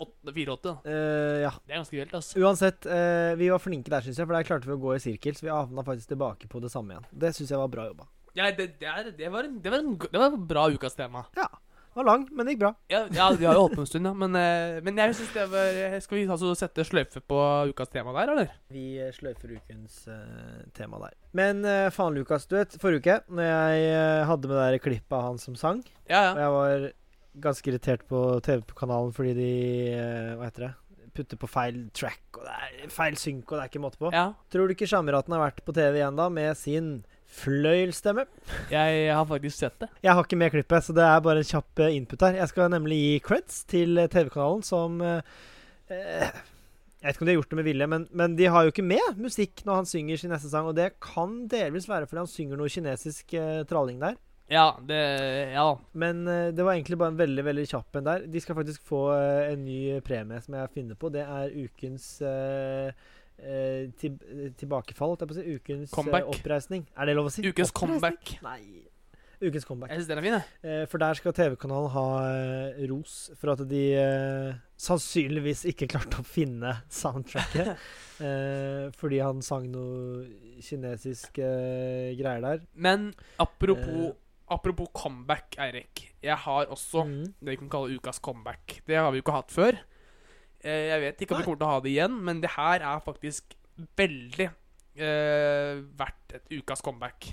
184, da. Eh, ja. Det er ganske vilt, altså. Uansett, uh, vi var flinke der, syns jeg. For der klarte vi å gå i sirkel, så vi havna faktisk tilbake på det samme igjen. Det syns jeg var bra jobba. Ja, det, det, er, det, var en, det, var en, det var en bra ukas tema. Ja. Det var lang, men det gikk bra. Ja, ja vi har jo holdt på en stund, ja. Men, eh, men jeg syns det var Skal vi altså sette sløyfe på ukas tema der, eller? Vi sløyfer ukens uh, tema der. Men uh, faen, Lukas. Du vet, forrige uke, når jeg uh, hadde med det klippet av han som sang, Ja, ja. og jeg var ganske irritert på TV-kanalen fordi de eh, Hva heter det? Putter på feil track, og det er feil synk, og det er ikke måte på. ja. Tror du ikke Sjammeraten har vært på TV igjen da, med sin fløyelstemme? Jeg har faktisk sett det. Jeg har ikke med klippet, så det er bare en kjapp eh, input her. Jeg skal nemlig gi creds til eh, TV-kanalen som eh, Jeg vet ikke om de har gjort det med vilje, men, men de har jo ikke med musikk når han synger sin neste sang. Og det kan delvis være fordi han synger noe kinesisk eh, tralling der. Ja, det Ja. Men eh, det var egentlig bare en veldig veldig kjapp en der. De skal faktisk få eh, en ny premie som jeg finner på. Det er ukens eh, eh, til, tilbakefall, holdt jeg på å si. Ukens Comeback. oppreisning. Er det lov å si? Ukens comeback. Nei. Ukens comeback. Jeg synes den er fin, jeg. Eh, for der skal TV-kanalen ha ros for at de eh, sannsynligvis ikke klarte å finne soundtracket. [laughs] eh, fordi han sang noe kinesisk eh, greier der. Men apropos Eh. Apropos comeback, Eirik. Jeg har også mm. det vi kan kalle ukas comeback. Det har vi jo ikke hatt før. Eh, jeg vet ikke om vi kommer til å ha det igjen, men det her er faktisk veldig eh, verdt et ukas comeback.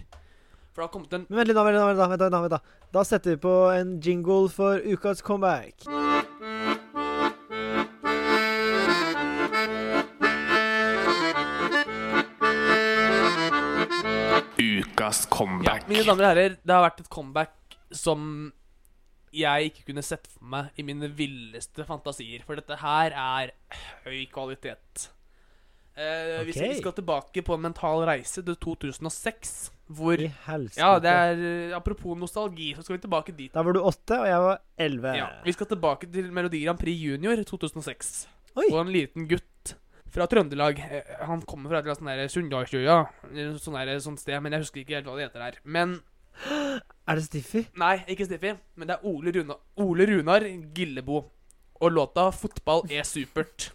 For det har kommet en Men vent litt, da. Vent, da, vent, da, vent, da, vent, da. da setter vi på en jingle for ukas comeback. Ukas Ja, mine damer og herrer, det har vært et comeback som jeg ikke kunne sett for meg i mine villeste fantasier. For dette her er høy kvalitet. Eh, vi, skal, vi skal tilbake på en mental reise til 2006, hvor Ja, det er eh, Apropos nostalgi, så skal vi tilbake dit. Da var du åtte, og jeg var elleve. Ja, vi skal tilbake til Melodi Grand Prix Junior 2006. Oi. Og en liten gutt fra Trøndelag. Eh, Han kommer fra et eller annet sånn der Sunndalsøya, sånn sånt sted, men jeg husker ikke helt hva det heter der. Men Er det Stiffy? Nei, ikke Stiffy, men det er Ole, Runa, Ole Runar Gillebo. Og låta 'Fotball er supert'.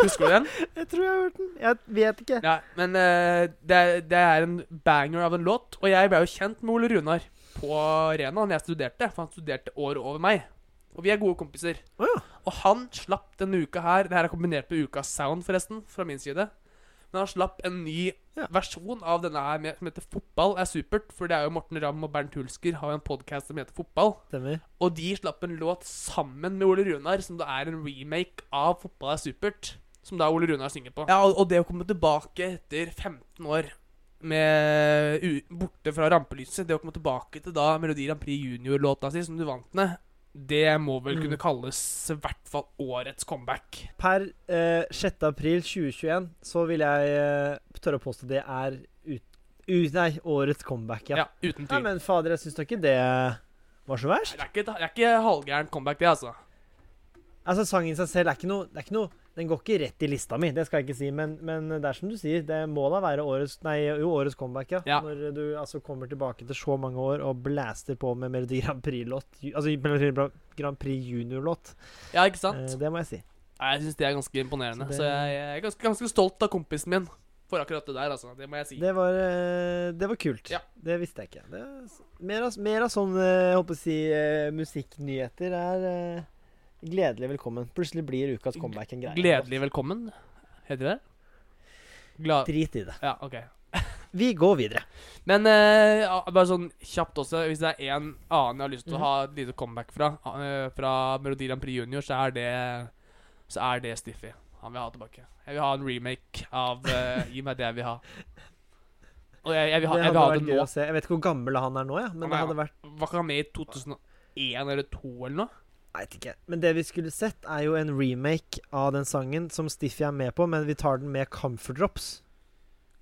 Husker du den? [laughs] Jeg tror jeg har hørt den. Jeg vet ikke. Ja, men uh, det, er- det er en banger av en låt. Og jeg ble jo kjent med Ole Runar på Rena da jeg studerte, for han studerte året over meg. Og vi er gode kompiser. Oh, ja. Og han slapp denne uka her Det her er kombinert med ukas sound, forresten, fra min side. Men han slapp en ny Ja. versjon av denne her med, som heter Fotball er supert. For det er jo Morten Ramm og Bernt Hulsker har jo en podkast som heter Fotball. Stemmer. Og de slapp en låt sammen med Ole Runar, som da er en remake av Fotball er supert. Som da Ole Runar synger på. Ja, og, og det å komme tilbake etter 15 år med borte fra rampelyset, det å komme tilbake til da Melodi Grand Prix Junior-låta si, som du vant med, det må vel Mm. kunne kalles i hvert fall årets comeback. Per eh, 6. april 2021 så vil jeg eh, tørre å påstå det er ut, ut, Nei, årets comeback, ja. Ja, uten tvil. Ja, men fader, jeg syns da ikke det var så Nei, verst. det er ikke, det er ikke halvgærent comeback, det, altså. Altså, sangen i seg selv er ikke noe, det er ikke noe Den går ikke rett i lista mi, det skal jeg ikke si, men, men det er som du sier, det må da være årets Nei, jo, årets comeback, ja. Ja. Når du altså kommer tilbake til så mange år og blaster på med Melodi Grand Prix-låt. Altså Melodi Grand Prix Junior-låt. Ja, ikke Eh, sant? det må jeg si. Nei, Jeg syns det er ganske imponerende. Så Så, jeg, jeg er ganske, ganske stolt av kompisen min for akkurat det der, altså. Det må jeg si. Det var, eh, det var kult. Ja. Det visste jeg ikke. Det, mer, av, mer av sånn eh, jeg håper å si, eh, musikknyheter er eh, gledelig velkommen. Plutselig blir ukas comeback en greie. Gledelig velkommen, heter det? Gla Drit i det. Ja, ok. [laughs] Vi går videre. Men eh, bare sånn kjapt også, hvis det er en annen jeg har lyst til Mhm. å ha et lite comeback fra, uh, fra Melodi Grand Prix Junior, så er det Så er det Stiffy. Han vil ha tilbake. Jeg vil ha en remake av uh, Gi meg det jeg vil ha. Og jeg, jeg vil ha, det jeg vil ha det nå. Jeg vet ikke hvor gammel han er nå, ja, men Han det hadde vært Var ikke han med i 2001 eller 2002 eller noe? Jeg vet ikke. Men det vi skulle sett, er jo en remake av den sangen som Stiffy er med på, men vi tar den med Comfort Drops.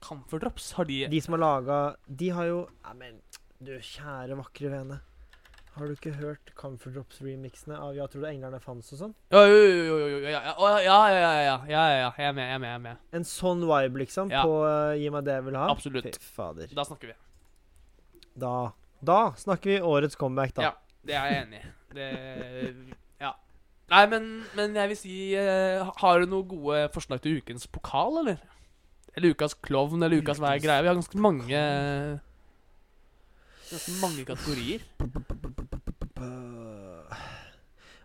Comfort Drops, har de De som har laga De har jo Nei, men du kjære, vakre vene. Har du ikke hørt Comfort Drops-remixene av 'Jeg trodde englene fantes' og sånn? Jo, jo, jo, jo, ja, ja, ja, ja, ja, ja, ja, ja, ja, jeg er med, jeg er med. jeg er med En sånn vibe, liksom, Ja. på uh, 'Gi meg det jeg vil ha'? Absolutt. Fy fader. Da snakker vi. Da Da snakker vi årets comeback, da. Ja. Det er jeg enig i. Det Ja. Nei, men, men jeg vil si eh, Har du noen gode forslag til ukens pokal, eller? Eller ukas klovn, eller ukas hva er greia? Vi har ganske mange Ganske mange kategorier.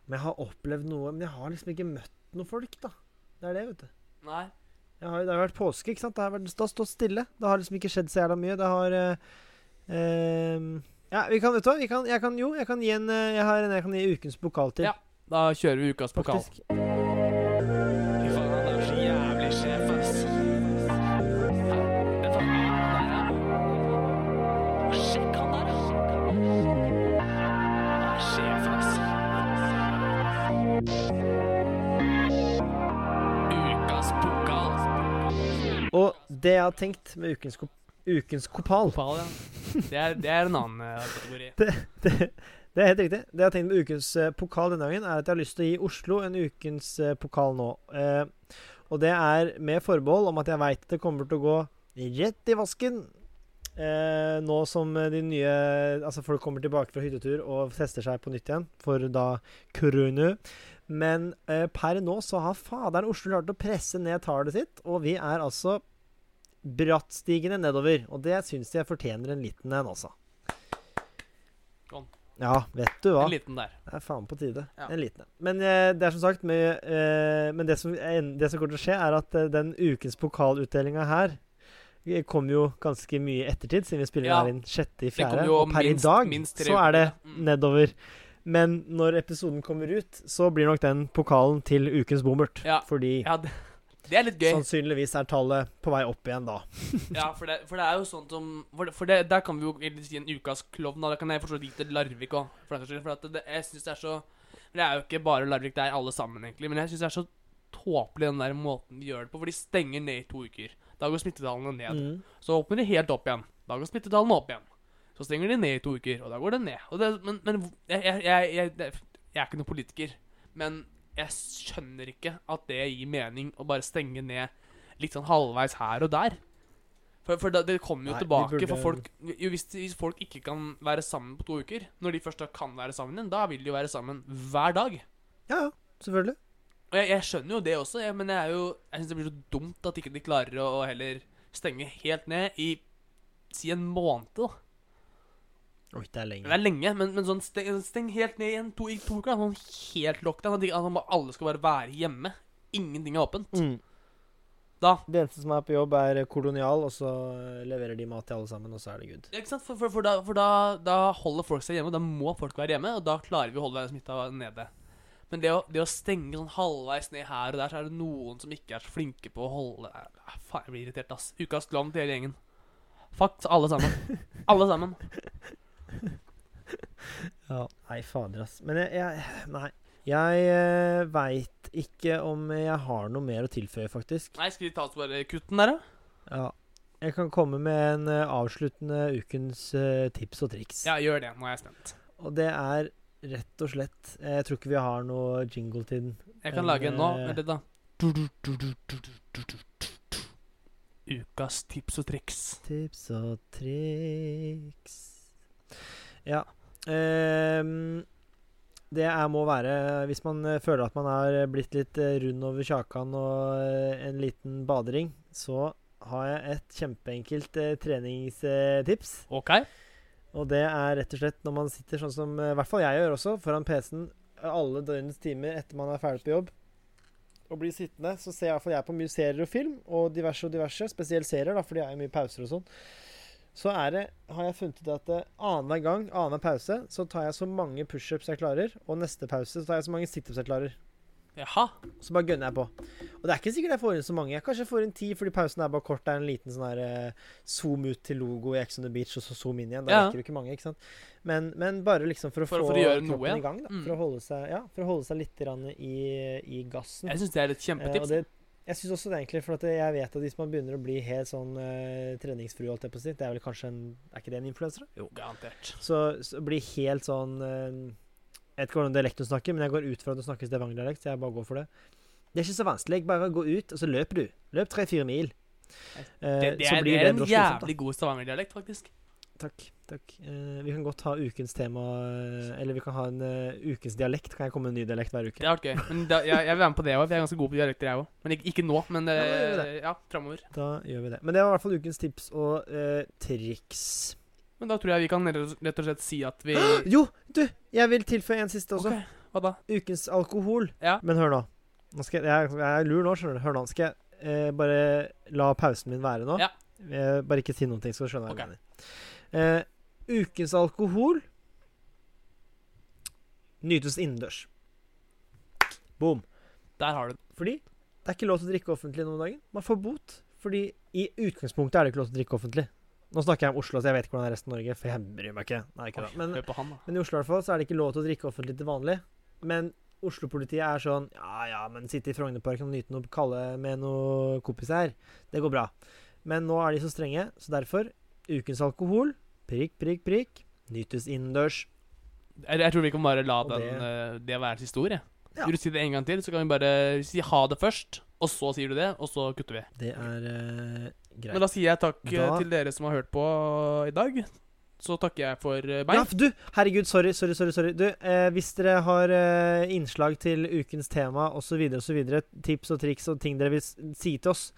Men jeg har opplevd noe Men jeg har liksom ikke møtt noen folk, da. Det er det, vet du. Nei. Jeg har, det har vært påske, ikke sant? Det har, vært, det har stått stille. Det har liksom ikke skjedd så jævla mye. Det har eh, ehm, Ja, vi kan, vet du hva? Vi kan, jeg kan jo Jeg kan gi en eh, Jeg, har en, jeg kan gi ukens pokal til. Ja, Da kjører vi ukas pokal. faktisk. Fy faen, han er så jævlig sjef, ass. Hvem faen er han der, da? Sjekk han der, da. Han er sjef, ass. Ukas pokal. Og det jeg har tenkt med ukens, ko- ukens kopal Pokal, ja. Det er, det er en annen eh, kategori. det, det er helt riktig. Det jeg har tenkt med ukens eh, pokal denne gangen, er at jeg har lyst til å gi Oslo en ukens eh, pokal nå. Og det er med forbehold om at jeg veit det kommer til å gå rett i vasken. Nå som de nye Altså folk kommer tilbake fra hyttetur og tester seg på nytt igjen for da korona. Men per nå så har faderen Oslo klart å presse ned tallet sitt, og vi er altså brattstigende nedover. Og det syns jeg fortjener en liten en, altså. Ja, vet du hva. En liten der. Det er faen på tide. Ja. En liten en. Men eh, det er som sagt med, eh, Men det som, det som kommer til å skje, er at eh, den ukens pokalutdelinga her eh, kom jo ganske mye i ettertid, siden vi spiller Ja. her inn sjette i Det kom fjerde. jo Og per minst- i dag minst så er det. Mm. nedover. Men når episoden kommer ut, så blir nok den pokalen til ukens bommert. Ja. Fordi Ja, det, det er litt gøy. sannsynligvis er tallet på vei opp igjen da. [laughs] Ja, for det, for det er jo sånn som For, det, for det, der kan vi jo egentlig si en ukas klovn. Da. Det kan jeg forstå litt til Larvik òg. For, den saks skyld, for at det, jeg syns det er så Det er jo ikke bare Larvik, det er alle sammen, egentlig. Men jeg syns det er så tåpelig den der måten de gjør det på. For de stenger ned i to uker. Da går smittetallene ned. Mm. Så åpner de helt opp igjen. Da går smittetallene opp igjen. Så stenger de ned i to uker, og da går det ned. Og det, men men jeg, jeg, jeg, jeg, jeg er ikke noen politiker, men jeg skjønner ikke at det gir mening å bare stenge ned litt sånn halvveis her og der. For, for da, det kommer jo Nei, tilbake, burde- for folk jo, hvis, hvis folk ikke kan være sammen på to uker, når de først da kan være sammen igjen, da vil de jo være sammen hver dag. Ja, ja. Selvfølgelig. Og jeg, jeg skjønner jo det også, jeg, men jeg er jo Jeg syns det blir så dumt at ikke de klarer å, å heller stenge helt ned i si en måned, da. Oi, det er lenge. Det er lenge, men, men sånn steng, steng helt ned igjen to, i to uker. Sånn helt lockdown. At alle skal bare være hjemme. Ingenting er åpent. Mm. Da. Det eneste som er på jobb, er kolonial, og så eh, leverer de mat til alle sammen, og så er det good. Ja, ikke sant? For, for, for, da, for da, da holder folk seg hjemme. Da må folk være hjemme, og da klarer vi å holde smitta nede. Men det å, det å stenge sånn halvveis ned her og der, så er det noen som ikke er så flinke på å holde Faen, jeg blir irritert, ass. Ukas klovn til hele gjengen. Fuck alle sammen. [laughs] Alle sammen. [laughs] ja. Nei, fader, ass. Men jeg, jeg Nei. Jeg uh, veit ikke om jeg har noe mer å tilføye, faktisk. Nei, Skal vi ta oss bare kutten der, da? Ja. Jeg kan komme med en uh, avsluttende ukens uh, tips og triks. Ja, gjør det. Nå er jeg spent. Og det er rett og slett Jeg tror ikke vi har noe jingle til den. Jeg kan en, lage en nå. Vent litt, da. Ukas tips og triks. Tips og triks. Ja. Um, det er, må være Hvis man eh, føler at man har blitt litt eh, rund over kjakan og eh, en liten badering, så har jeg et kjempeenkelt eh, treningstips. OK? Og det er rett og slett når man sitter sånn som i hvert fall jeg gjør også, foran PC-en alle døgnets timer etter man er ferdig på jobb, og blir sittende, så ser iallfall jeg på mye serier og film, og diverse og diverse, spesielt serier, da, fordi jeg er jo mye pauser og sånn. Så er det, har jeg funnet ut at eh, annenhver gang, annenhver pause, så tar jeg så mange pushups jeg klarer, og neste pause så tar jeg så mange situps jeg klarer. Jaha. Så bare gønner jeg på. Og det er ikke sikkert jeg får inn så mange. Jeg kanskje får inn ti, fordi pausen er bare kort. Det er en liten sånn her eh, zoom ut til logo i Ex on the Beach, og så zoom inn igjen. Da Ja. rekker du ikke mange, ikke sant. Men, men bare liksom for å For- få for å kroppen ja. i gang, da. Mm. For å holde seg, ja, for å holde seg litt i, i gassen. Jeg syns det er et Eh, kjempetips. det, jeg syns også det, egentlig, for at jeg vet at hvis man begynner å bli helt sånn uh, treningsfrue, holdt jeg på å si Det er vel kanskje en Er ikke det en influenser? Jo. Garantert. Så, så bli helt sånn uh, Jeg vet ikke hvordan dialekt du snakker, men jeg går ut fra at du snakker Stavanger-dialekt, så jeg bare går for det. Det er ikke så vanskelig. Bare gå ut, og så løper du. Løp tre-fire mil. Uh, Det, det, er, det er en jævlig god stavangerdialekt, faktisk. Takk. takk. Uh, vi kan godt ha ukens tema eh, Eller vi kan ha en uh, ukens dialekt. Kan jeg komme med en ny dialekt hver uke? Det har vært gøy. Men da, jeg, jeg vil være med på det òg, jeg er ganske god på dialekter, jeg òg. Men ikke, ikke nå, men Ja, vi eh, det. ja, framover. Da gjør vi det. Men det var i hvert fall ukens tips og triks. Men da tror jeg vi kan rett og- slett si at vi Jo, du! Jeg vil tilføye en siste også. Ok, Hva da? Ukens alkohol. Ja. Men hør nå. nå skal jeg, jeg, er lur nå, skjønner du. Hør nå. Skal jeg bare la pausen min være nå? Ja. Bare ikke si noen ting, så skjønner jeg hva Ok. jeg mener. Eh, ukens alkohol nytes innendørs. Boom. Der har du den. Fordi det er ikke lov til å drikke offentlig noen dager. Man får bot. Fordi i utgangspunktet er det ikke lov til å drikke offentlig. Nå snakker jeg om Oslo, så jeg vet ikke hvordan det er resten av Norge, for jeg bryr meg ikke. Nei, ikke Men han, men i Oslo i hvert fall, så er det ikke lov til å drikke offentlig til vanlig. Men Oslo-politiet er sånn Ja, ja, men sitte i Frognerparken og nyte noe kalde med noen kompiser det går bra. Men nå er de så strenge, så derfor ukens alkohol, prikk, prikk, prikk, nytes innendørs. Jeg, jeg tror vi kan bare la Og den, det- være det være historie. Ja. Vil du si det en gang til, så kan vi bare si ha det først, og så sier du det, og så kutter vi. Det er uh, greit. Men da sier jeg takk eh, Da- til dere som har hørt på i dag. Så takker jeg for eh, meg. Ja, du, herregud, sorry, sorry, sorry. sorry. Du, eh, hvis dere har eh, innslag til ukens tema osv., osv., tips og triks og ting dere vil si til oss,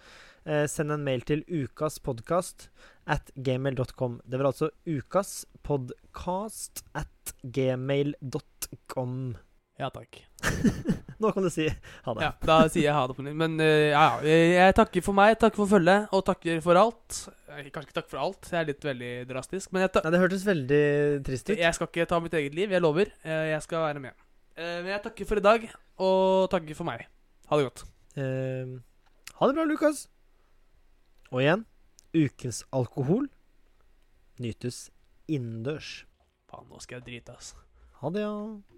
eh, send en mail til ukaspodkast at gmail.com. Det var altså ukaspodkast at gmail.com. Ja, takk. [laughs] Nå kan du si ha det. Ja, da sier jeg ha det på nytt. Men uh, ja, ja. Jeg, takker for meg, takker for følget, og takker for alt. Kanskje ikke takk for alt, jeg er litt veldig drastisk. Men jeg, Nei, det hørtes veldig trist ut. jeg skal ikke ta mitt eget liv, jeg lover. Eh, Jeg skal være med. Eh, Men jeg takker for i dag, og takker for meg. Ha det godt. Uh, ha det bra, Lukas. Og igjen ukens alkohol nytes innendørs. Faen, nå skal jeg drite, altså. Ha det, ja.